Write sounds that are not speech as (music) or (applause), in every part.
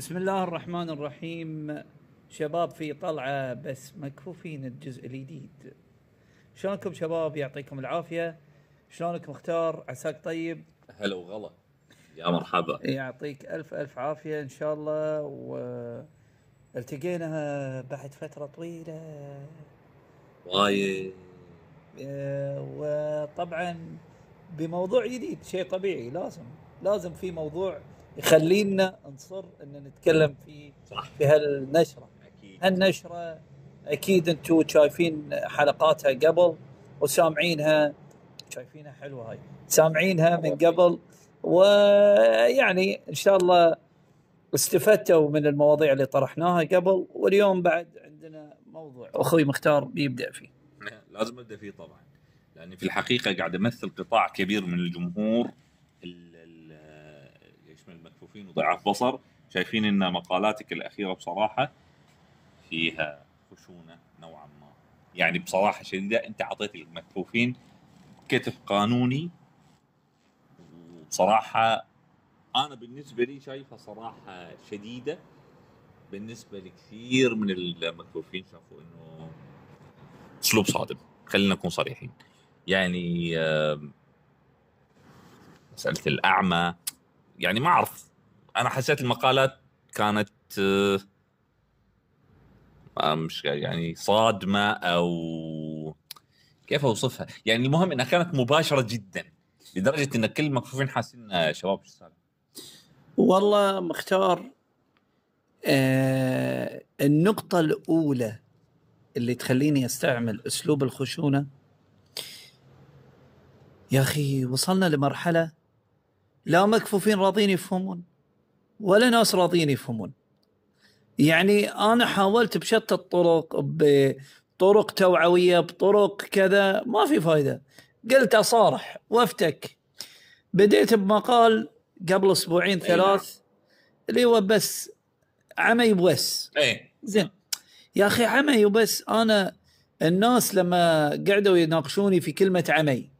بسم الله الرحمن الرحيم. شباب في طلعة بس مكفوفين الجزء الجديد. شلونكم شباب؟ يعطيكم العافية. شلونك مختار؟ عساك طيب؟ هلا وغلا. يا مرحبا. يعطيك ألف ألف عافية إن شاء الله. و التقينا بعد فترة طويلة. وايد. وطبعا بموضوع جديد شيء طبيعي. لازم لازم في موضوع يخلينا نصر ان نتكلم فيه صح في هالنشره أكيد. هالنشرة أكيد أنتم شايفين حلقاتها قبل وسامعينها. شايفينها حلوة هاي. سامعينها من قبل. ويعني إن شاء الله استفدتوا من المواضيع اللي طرحناها قبل. واليوم بعد عندنا موضوع أخوي مختار بيبدأ فيه. لازم أبدأ فيه طبعا. لأني في الحقيقة قاعد أمثل قطاع كبير من الجمهور. ال- ال- المكفوفين وضعاف بصر شايفين إن مقالاتك الأخيرة بصراحة فيها خشونة نوعا ما. يعني بصراحة شديده أنت أعطيت المكفوفين كتف قانوني. وبصراحة أنا بالنسبة لي شايفها صراحة شديدة. بالنسبة لكثير من المكفوفين شافوا إنه أسلوب صادم. خلينا نكون صريحين. يعني مسألة الأعمى. يعني ما أعرف أنا حسيت المقالات كانت آه، مش يعني صادمة أو كيف أوصفها؟ يعني المهم إنها كانت مباشرة جدا لدرجة إن كل المكفوفين حاسين شباب شو؟ والله مختار آه النقطة الأولى اللي تخليني أستعمل أسلوب الخشونة يا أخي وصلنا لمرحلة لا مكفوفين راضين يفهمون ولا ناس راضين يفهمون. يعني أنا حاولت بشتى الطرق بطرق توعوية بطرق كذا ما في فايدة. قلت أصارح وأفتك. بديت بمقال قبل أسبوعين أي نعم. ثلاث اللي هو بس عمي بوس. إيه زين. يا أخي عمي وبس أنا الناس لما قعدوا يناقشوني في كلمة عمي.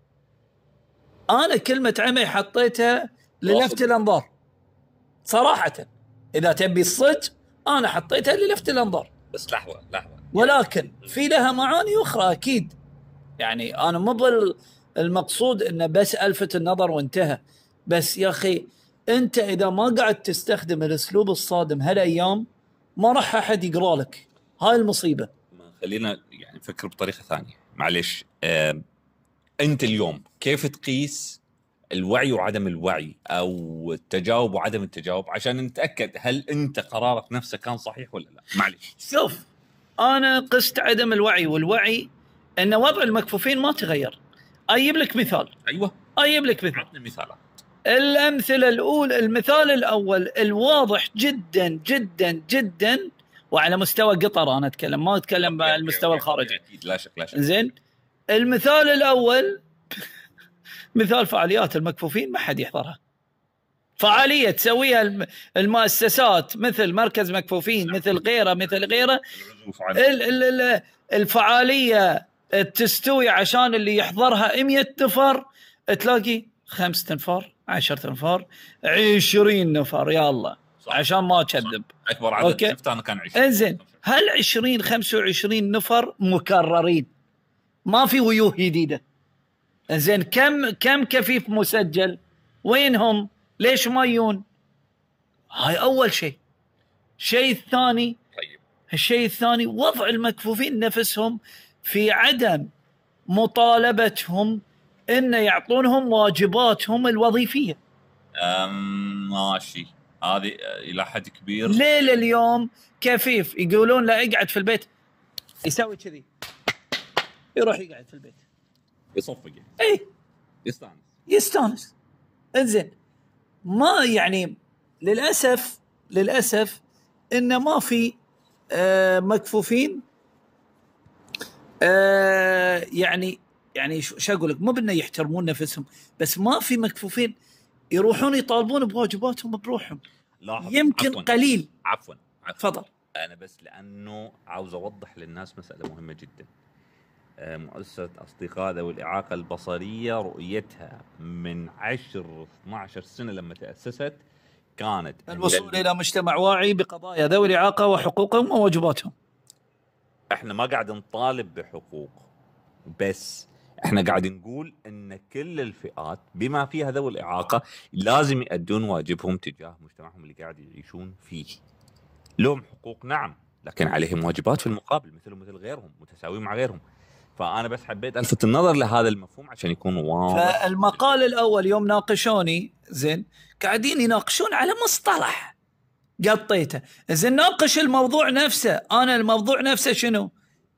أنا كلمة عمي حطيتها للفت. الأنظار. صراحة إذا تبي الصدق أنا حطيتها للفت الأنظار. بس لحظة لحظة. ولكن في لها معاني أخرى أكيد. يعني أنا مو بال- المقصود إنه بس ألفت النظر وانتهى. بس يا أخي أنت إذا ما قاعد تستخدم الأسلوب الصادم هالأيام ما راح أحد يقرأ لك. هاي المصيبة. خلينا يعني نفكر بطريقة ثانية. معلش آه، أنت اليوم كيف تقيس الوعي وعدم الوعي أو التجاوب وعدم التجاوب عشان نتأكد هل أنت قرارك نفسه كان صحيح ولا لا. معلش شوف أنا قست عدم الوعي والوعي إن وضع المكفوفين ما تغير. أجيب لك مثال. أيوه. أجيب لك مثال. عطني مثالات الأمثلة الاولى المثال الأول الواضح جدا جدا جدا وعلى مستوى قطر أنا أتكلم ما أتكلم على المستوى الخارجي. أكيد لا شك لا شك. زين. المثال الأول مثال فعاليات المكفوفين ما حد يحضرها. فعالية تسويها الم- المؤسسات مثل مركز مكفوفين مثل غيره مثل غيره. الفعالية تستوي عشان اللي يحضرها 100 نفر. تلاقي خمس تنفار 10 تنفار 20 نفر. يا الله. صح. عشان ما اكذب أكبر عدد. أوكي. شفته أنا كان 20 إنزين. هل 20 25 نفر مكررين؟ ما في وجوه جديدة. زين كم كم كفيف مسجل؟ وينهم؟ ليش ما يجون هاي أول شيء. الشيء الثاني طيب. الشيء الثاني وضع المكفوفين نفسهم في عدم مطالبتهم إن يعطونهم واجباتهم الوظيفية. أم، ماشي. هذه آه، إلى حد كبير. ليل اليوم كفيف يقولون له اقعد في البيت. يسوي كذي. يروح يقعد في البيت. يصفق اي يستانس. يستانس. إنزين. ما يعني للأسف للأسف انه ما في آه مكفوفين آه يعني يعني شو أقول لك مو بإنه يحترمون نفسهم بس ما في مكفوفين يروحون يطالبون بواجباتهم بروحهم. لاحظ يمكن عفواً، قليل. عفوا عفوا. تفضل. أنا بس لأنه عاوز أوضح للناس مسألة مهمة جدا. آه، مؤسسة أصدقاء ذوي الإعاقة البصرية رؤيتها من 10 12 سنة لما تأسست كانت الوصول إلى مجتمع واعي بقضايا ذوي الإعاقة وحقوقهم وواجباتهم إحنا ما قاعد نطالب بحقوق بس إحنا قاعد نقول إن كل الفئات بما فيها ذوي الإعاقة لازم يؤدون واجبهم تجاه مجتمعهم اللي قاعد يعيشون فيه. لهم حقوق نعم لكن عليهم واجبات في المقابل مثلهم مثل غيرهم متساويين مع غيرهم. فأنا بس حبيت ألفت النظر لهذا المفهوم عشان يكون واضح. فالمقال الأول يوم ناقشوني زين قاعدين يناقشون على مصطلح. قطيته. زين ناقش الموضوع نفسه. أنا الموضوع نفسه شنو؟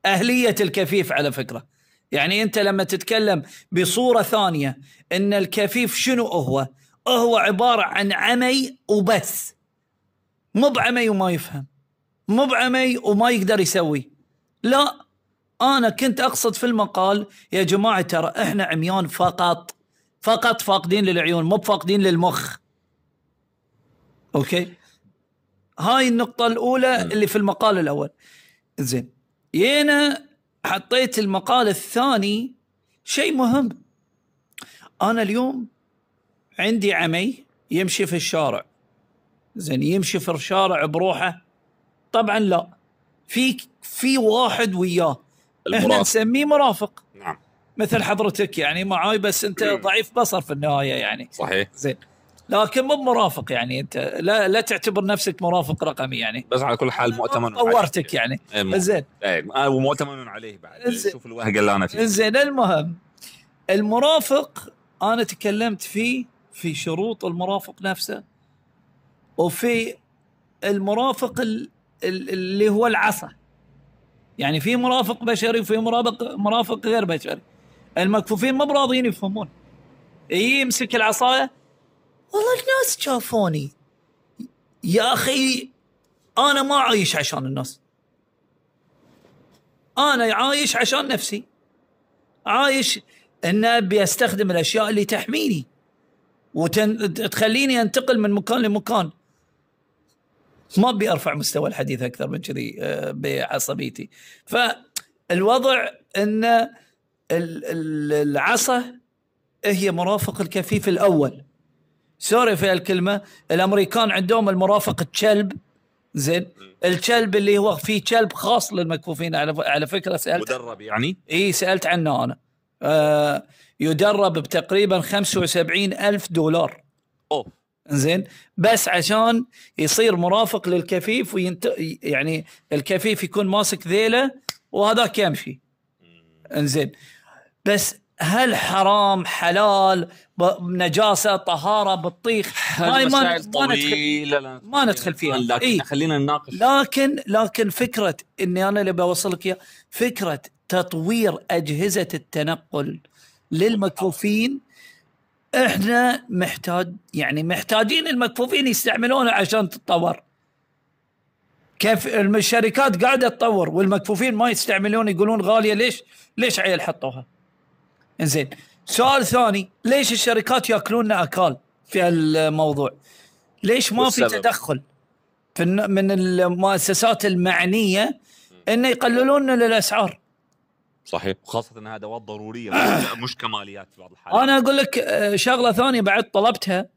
أهلية الكفيف على فكرة. يعني أنت لما تتكلم بصورة ثانية إن الكفيف شنو هو؟ هو عبارة عن عمي وبس. مو بعمي وما يفهم. مو بعمي وما يقدر يسوي. لا أنا كنت أقصد في المقال يا جماعة ترى إحنا عميان فقط فقط فاقدين للعيون مو فاقدين للمخ. أوكي؟ هاي النقطة الأولى اللي في المقال الأول. زين. جينا حطيت المقال الثاني شيء مهم. أنا اليوم عندي عمي يمشي في الشارع. زين يمشي في الشارع بروحه؟ طبعا لا. في في واحد وياه. إحنا المرافق نسميه مرافق. نعم. مثل حضرتك يعني معاي بس انت. ضعيف بصر في النهاية يعني. صحيح. زين. لكن مو مرافق يعني انت لا لا تعتبر نفسك مرافق رقمي يعني. بس على كل حال مؤتمن طورتك يعني. إيه، زين. إيه، آه، ومؤتمن عليه بعد. شوف الوهقه اللي أنا فيه زين المهم المرافق أنا تكلمت فيه في شروط المرافق نفسه وفي المرافق ال- ال- اللي هو العصا. يعني في مرافق بشري وفي مرافق مرافق غير بشري. المكفوفين ما براضيين يفهمون. يمسك العصاية والله الناس شافوني. يا أخي أنا ما عايش عشان الناس. أنا عايش عشان نفسي. عايش إن أبي أستخدم الأشياء اللي تحميني. وتخليني أنتقل من مكان لمكان. ما أبي أرفع مستوى الحديث أكثر من كذي آه، بعصبيتي. فالوضع إن ال- ال- العصا هي مرافق الكفيف الأول. سوري في الكلمة الأمريكان عندهم المرافق الكلب زين الكلب اللي هو في كلب خاص للمكفوفين. على على فكرة سألت مدرب يعني؟ إي سألت عنه أنا. آه يدرب بتقريبا 75 ألف دولار. أوه. زين؟ بس عشان يصير مرافق للكفيف وينت... يعني الكفيف يكون ماسك ذيله وهذاك يمشي. إنزين. بس هل حرام حلال نجاسة طهارة بطيخ؟ هاي ما مسائل ما ندخل ما ندخل فيها. لكن إيه. خلينا نناقش. لكن لكن فكرة إني أنا اللي بوصلك اياه فكرة تطوير أجهزة التنقل للمكفوفين إحنا محتاج يعني محتاجين المكفوفين يستعملونها عشان تتطور كيف الشركات قاعدة تطور والمكفوفين ما يستعملون يقولون غالية ليش؟ ليش عيل حطوها؟ إنزين سؤال ثاني ليش الشركات يأكلوننا اكال في الموضوع؟ ليش ما في؟ تدخل في من المؤسسات المعنية إنه يقللون لنا الاسعار؟ صحيح. وخاصة إنها أدوات ضرورية (coughs) مش- كماليات في بعض الحالات. أنا أقول لك آه، شغلة ثانية بعد طلبتها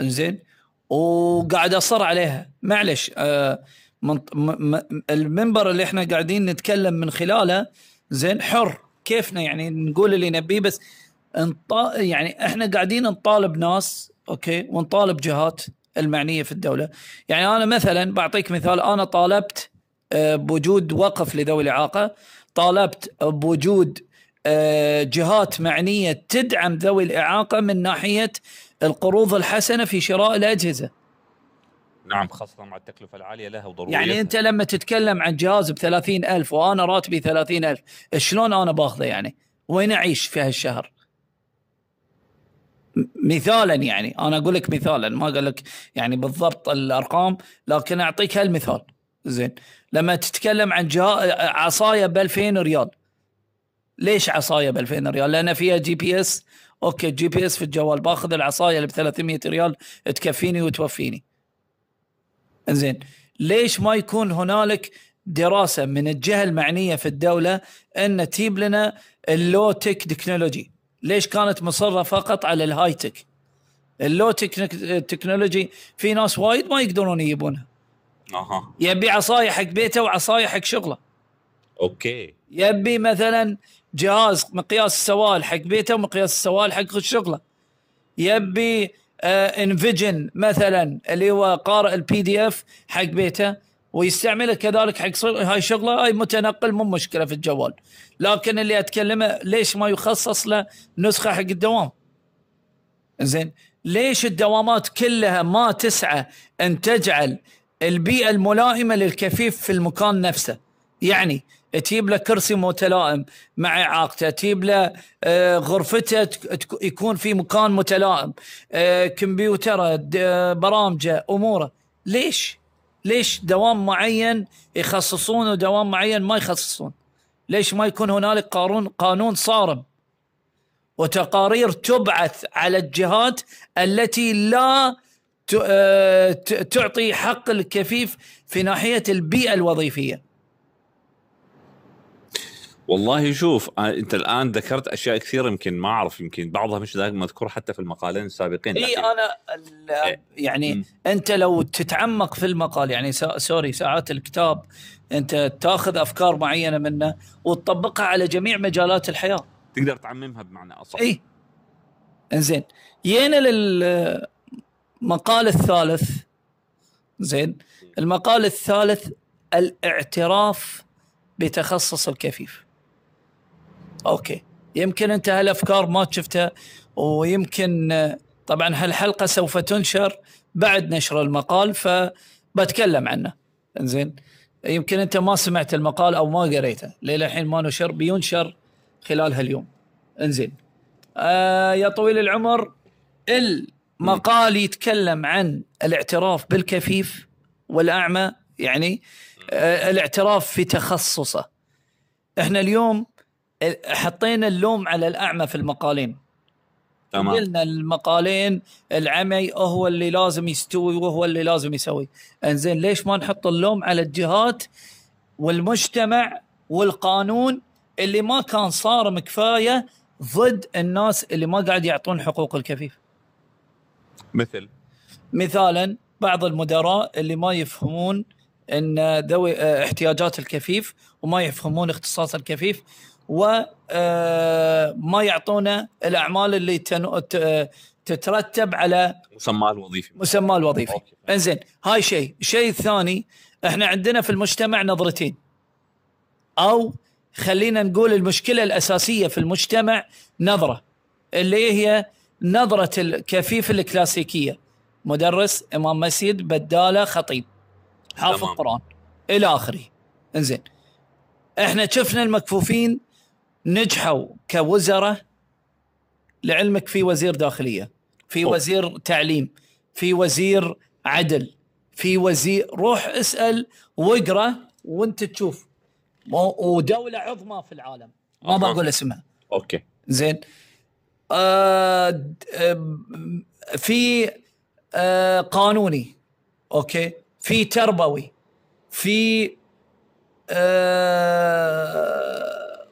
إنزين وقاعد أصر عليها. معلش آه، المنبر اللي إحنا قاعدين نتكلم من خلاله زين حر. كيفنا يعني نقول اللي نبيه بس. يعني إحنا قاعدين نطالب ناس أوكي ونطالب جهات المعنية في الدولة. يعني أنا مثلا بعطيك مثال أنا طالبت آه، بوجود وقف لذوي الإعاقة. طالبت بوجود آه، جهات معنية تدعم ذوي الإعاقة من ناحية القروض الحسنة في شراء الأجهزة. نعم. خاصة مع التكلفة العالية لها وضرورية. يعني أنت لما تتكلم عن جهاز ب ألف وأنا راتبي ثلاثين ألف شلون أنا باخذه يعني؟ وين أعيش في هالشهر؟ مثالا يعني أنا أقول لك مثالا ما أقول لك يعني بالضبط الأرقام لكن أعطيك هالمثال. زين. لما تتكلم عن. عصاية ب 2000 ريال. ليش عصاية ب 2000 ريال؟ لأن فيها GPS. okay GPS في الجوال. باخذ العصاية اللي ب 300 ريال تكفيني وتوفيني. زين. ليش ما يكون هنالك دراسة من الجهة المعنية في الدولة أن تجيب لنا ال low tech technology؟ ليش كانت مصرة فقط على ال high tech ال low technology في ناس وايد ما يقدرون يجيبونها. أها. يبي عصايه حق بيته وعصايه حق شغله. okay. يبي مثلا جهاز مقياس السوائل حق بيته ومقياس السوائل حق شغله. يبي آه Envision مثلا اللي هو قارئ ال PDF حق بيته ويستعمله كذلك حق هاي شغلة هاي متنقل مو مشكلة في الجوال. لكن اللي أتكلمه ليش ما يخصص له نسخة حق الدوام؟ زين ليش الدوامات كلها ما تسعى أن تجعل البيئة الملائمة للكفيف في المكان نفسه. يعني تجيب له كرسي متلائم مع إعاقته تجيب له آه، غرفته يكون في مكان متلائم آه، كمبيوتره برامجه أموره. ليش؟ ليش دوام معين يخصصون ودوام معين ما يخصصون؟ ليش ما يكون هنالك قانون قانون صارم؟ وتقارير تبعث على الجهات التي لا تعطي حق الكفيف في ناحية البيئة الوظيفية. والله شوف آه، انت الآن ذكرت أشياء كثيرة يمكن ما أعرف يمكن بعضها مش ذاك مذكور حتى في المقالين السابقين إي أنا. يعني مم. أنت لو تتعمق في المقال يعني سا- sorry ساعات الكتاب أنت تأخذ أفكار معينة منه وتطبقها على جميع مجالات الحياة. تقدر تعممها بمعنى أصح. إي. إنزين. جينا للمقال الثالث زين المقال الثالث الاعتراف بتخصص الكفيف. أوكي يمكن أنت هالأفكار ما شفتها ويمكن طبعا هالحلقة سوف تنشر بعد نشر المقال فبتكلم عنه. إنزين يمكن أنت ما سمعت المقال أو ما قريته للى الحين ما نشر بينشر خلال هاليوم. إنزين آه يا طويل العمر المقال يتكلم عن الاعتراف بالكفيف والأعمى يعني آه الاعتراف في تخصصه. إحنا اليوم حطينا اللوم على الأعمى في المقالين. تمام. قلنا المقالين العمي هو اللي لازم يستوي وهو اللي لازم يسوي. إنزين ليش ما نحط اللوم على الجهات والمجتمع والقانون اللي ما كان صارم كفاية ضد الناس اللي ما قاعد يعطون حقوق الكفيف؟ مثل. مثالا بعض المدراء اللي ما يفهمون إن ذوي آه، احتياجات الكفيف وما يفهمون اختصاص الكفيف وما يعطونا الأعمال اللي تترتب على مسمى الوظيفي. مسمى الوظيفي. إنزين هاي شيء. الشيء الثاني إحنا عندنا في المجتمع نظرتين. أو خلينا نقول المشكلة الأساسية في المجتمع نظرة اللي هي نظرة الكفيف الكلاسيكية. مدرس إمام مسجد بدالة خطيب. حافظ تمام. قرآن. إلى آخره. إنزين. إحنا شفنا المكفوفين نجحوا كوزراء لعلمك في وزير داخلية في أوه. وزير تعليم في وزير عدل في وزير روح اسأل واقرأ وانت تشوف. و- ودولة عظمى في العالم. ما. بقول اسمها. okay. زين. في آه قانوني okay؟ في تربوي في آه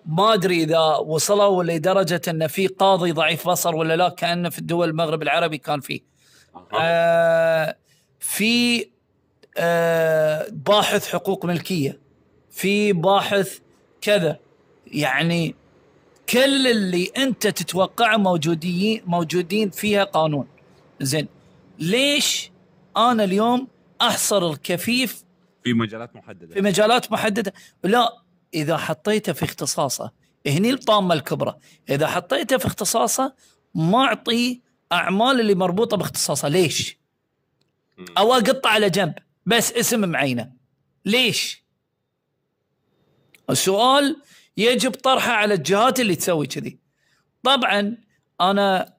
ما أدري إذا وصلوا لدرجة أن في قاضي ضعيف بصر ولا لا كأن في الدول المغرب العربي كان فيه. آه في آه باحث حقوق ملكية في باحث كذا. يعني كل اللي انت تتوقعه موجودين موجودين فيها قانون. زين. ليش أنا اليوم احصر الكفيف في مجالات محددة؟ في مجالات محددة؟ لا إذا حطيته في اختصاصه. هني الطامة الكبرى. إذا حطيته في اختصاصه ما اعطيه أعمال اللي مربوطة باختصاصه. ليش. أو أقطع على جنب. بس اسم معينة. ليش؟ السؤال يجب طرحه على الجهات اللي تسوي كذي. طبعا أنا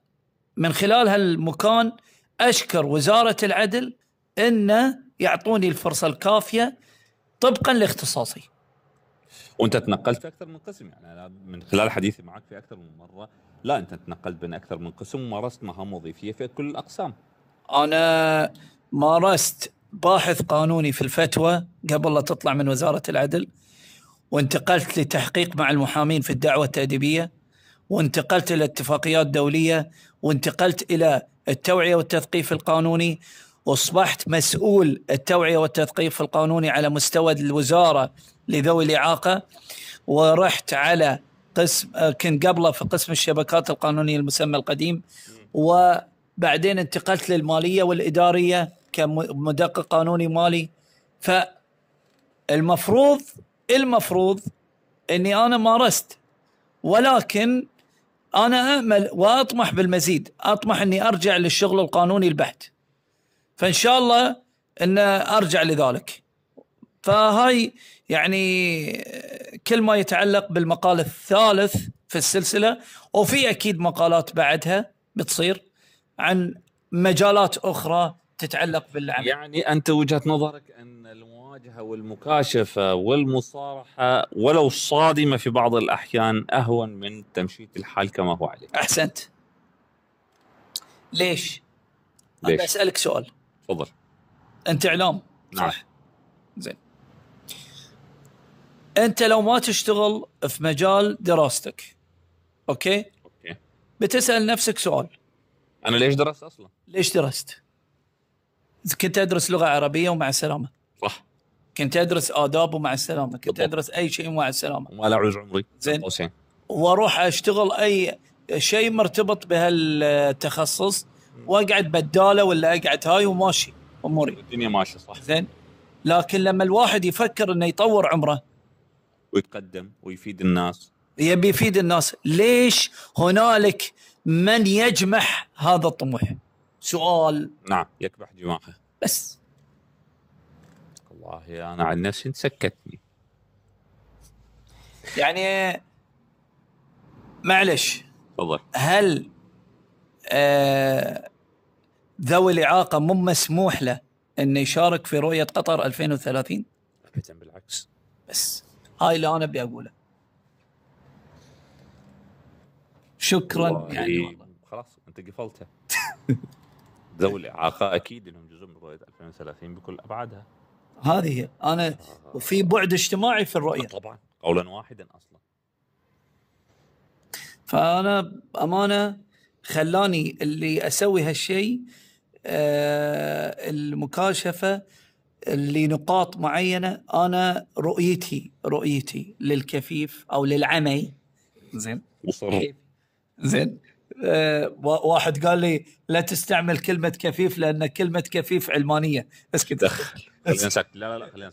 من خلال هالمكان أشكر وزارة العدل إنه يعطوني الفرصة الكافية طبقا لاختصاصي. وأنت تنقلت في أكثر من قسم يعني أنا من خلال حديثي معك في أكثر من مرة لا أنت تنقلت بين أكثر من قسم ومارست مهام وظيفية في كل الأقسام. أنا مارست باحث قانوني في الفتوى قبل لا تطلع من وزارة العدل. وانتقلت لتحقيق مع المحامين في الدعوة التأديبية وانتقلت إلى اتفاقيات دولية وانتقلت إلى التوعية والتثقيف القانوني وأصبحت مسؤول التوعية والتثقيف القانوني على مستوى الوزارة لذوي الإعاقة ورحت على قسم كنت قبله في قسم الشبكات القانونية المسمى القديم وبعدين انتقلت للمالية والإدارية كمدقق قانوني مالي. فالمفروض المفروض إني أنا مارست ولكن أنا امل وأطمح بالمزيد أطمح إني أرجع للشغل القانوني البحت. فإن شاء الله إن أرجع لذلك. فهاي يعني كل ما يتعلق بالمقال الثالث في السلسلة وفي أكيد مقالات بعدها بتصير عن مجالات أخرى تتعلق بالعمل. يعني أنت وجهة نظرك أن المواجهه والمكاشفة والمصارحة ولو صادمه في بعض الأحيان أهون من تمشيط الحال كما هو عليه. أحسنت. ليش؟ ليش؟ بسالك سؤال. تفضل. أنت إعلام. نعم. صح. زين. أنت لو ما تشتغل في مجال دراستك okay؟ okay. بتسأل نفسك سؤال. أنا ليش درست أصلا؟ ليش درست؟ كنت أدرس لغة عربية ومع السلامه صح. كنت أدرس آداب ومع السلامة كنت. أدرس أي شيء ومع السلامة. وما لا اعوز عمري. زين. وأروح أشتغل أي شيء مرتبط بهالتخصص وأقعد بدالة ولا أقعد هاي وماشي أموري. الدنيا ماشية صح. زين. لكن لما الواحد يفكر إنه يطور عمره. ويتقدم ويفيد الناس. يبي يفيد الناس. ليش هنالك من يجمح هذا الطموح؟ سؤال. نعم يكبح جماحه بس. والله أنا عن نفسي سكتني يعني معلش تفضل. هل آه ذوي الإعاقة مو مسموح له أنه يشارك في رؤية قطر 2030 ابدا بالعكس. بس هاي اللي أنا أبي أقوله. شكرا. والله يعني والله. خلاص أنت قفلتها. (laughs) ذوي الإعاقة أكيد إنهم جزء من رؤية 2030 بكل أبعادها. هذه هي أنا وفي بعد اجتماعي في الرؤية. طبعا. قولا واحدا أصلا. فأنا امانه خلاني اللي أسوي هالشيء آه المكاشفة لنقاط معينة أنا رؤيتي رؤيتي للكفيف أو للعمي. زين. زين. آه واحد قال لي لا تستعمل كلمة كفيف لأن كلمة كفيف علمانية. اسكت. دخل. خلينا سكت لا لا لا خلينا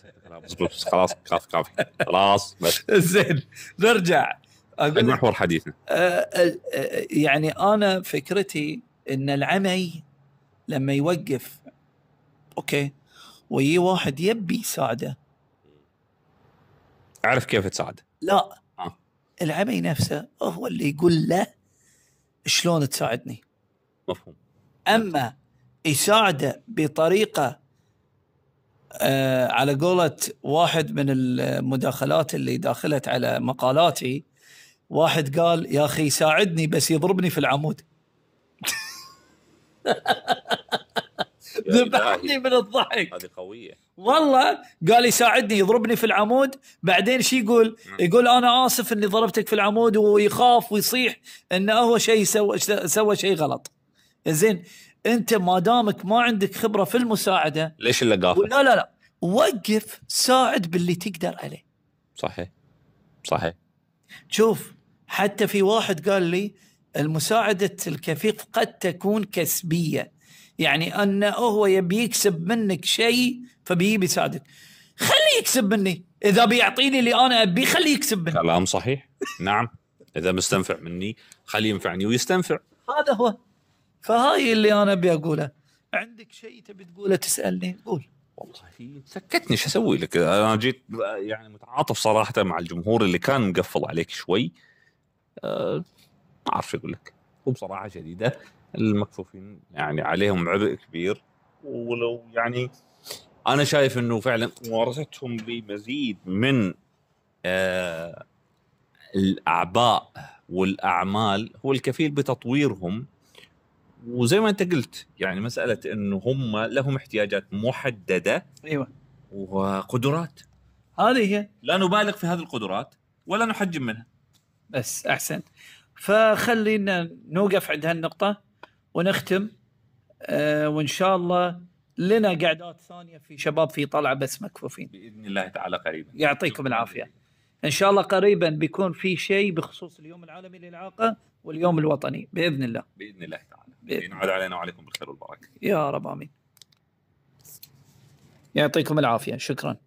سكت خلاص. كافي كافي. خلاص بس. (laughs) زين. نرجع. أقول لك. المحور حديثنا آه، آه، آه، يعني أنا فكرتي إن العمي لما يوقف okay ويجي واحد يبي يساعده. اعرف كيف تساعد؟ لا. آه. العمي نفسه هو اللي يقول له شلون تساعدني؟ مفهوم. أما يساعده بطريقة آه على قولة واحد من المداخلات اللي داخلت على مقالاتي واحد قال يا أخي ساعدني بس يضربني في العمود. (laughs) ذبحني من الضحك. هذه قوية. والله قال يساعدني يضربني في العمود. بعدين شي يقول؟ يقول أنا آسف إني ضربتك في العمود ويخاف ويصيح إنه هو شيء سوى سوى شيء غلط. زين أنت ما دامك ما عندك خبرة في المساعدة ليش اللقافه لا لا لا وقف ساعد باللي تقدر عليه. صحيح. صحيح. شوف حتى في واحد قال لي المساعدة الكفيف قد تكون كسبية. يعني أنه هو يبي يكسب منك شيء فبيجي يساعدك خليه يكسب مني. إذا بيعطيني اللي أنا أبيه خليه يكسب مني. كلام صحيح. نعم. إذا مستنفع مني خليه ينفعني ويستنفع. هذا هو. فهاي اللي أنا أبي أقوله. عندك شيء تبي تقوله تسألني؟ قول. والله سكتني شو أسوي لك؟ أنا جيت يعني متعاطف صراحة مع الجمهور اللي كان مقفل عليك شوي. أه ما أعرف شو أقول لك. وبصراحه شديدة. المكفوفين يعني عليهم عبء كبير. ولو يعني أنا شايف إنه فعلا ممارستهم لمزيد من آه الأعباء والأعمال هو الكفيل بتطويرهم. وزي ما أنت قلت يعني مسألة إنه هم لهم احتياجات محددة أيوة. وقدرات. هذه هي. لا نبالغ في هذه القدرات ولا نحجم منها. بس أحسن فخلينا نوقف عند هالنقطة. ونختم آه وإن شاء الله لنا قعدات ثانية في شباب في طلعة بس مكفوفين. بإذن الله تعالى قريبا. يعطيكم العافية. إن شاء الله قريبا بيكون في شيء بخصوص اليوم العالمي للإعاقة واليوم الوطني. بإذن الله. بإذن الله تعالى. بإذن ينعاد علينا وعليكم بالخير والبركة. يا رب آمين. يعطيكم العافية. شكرا.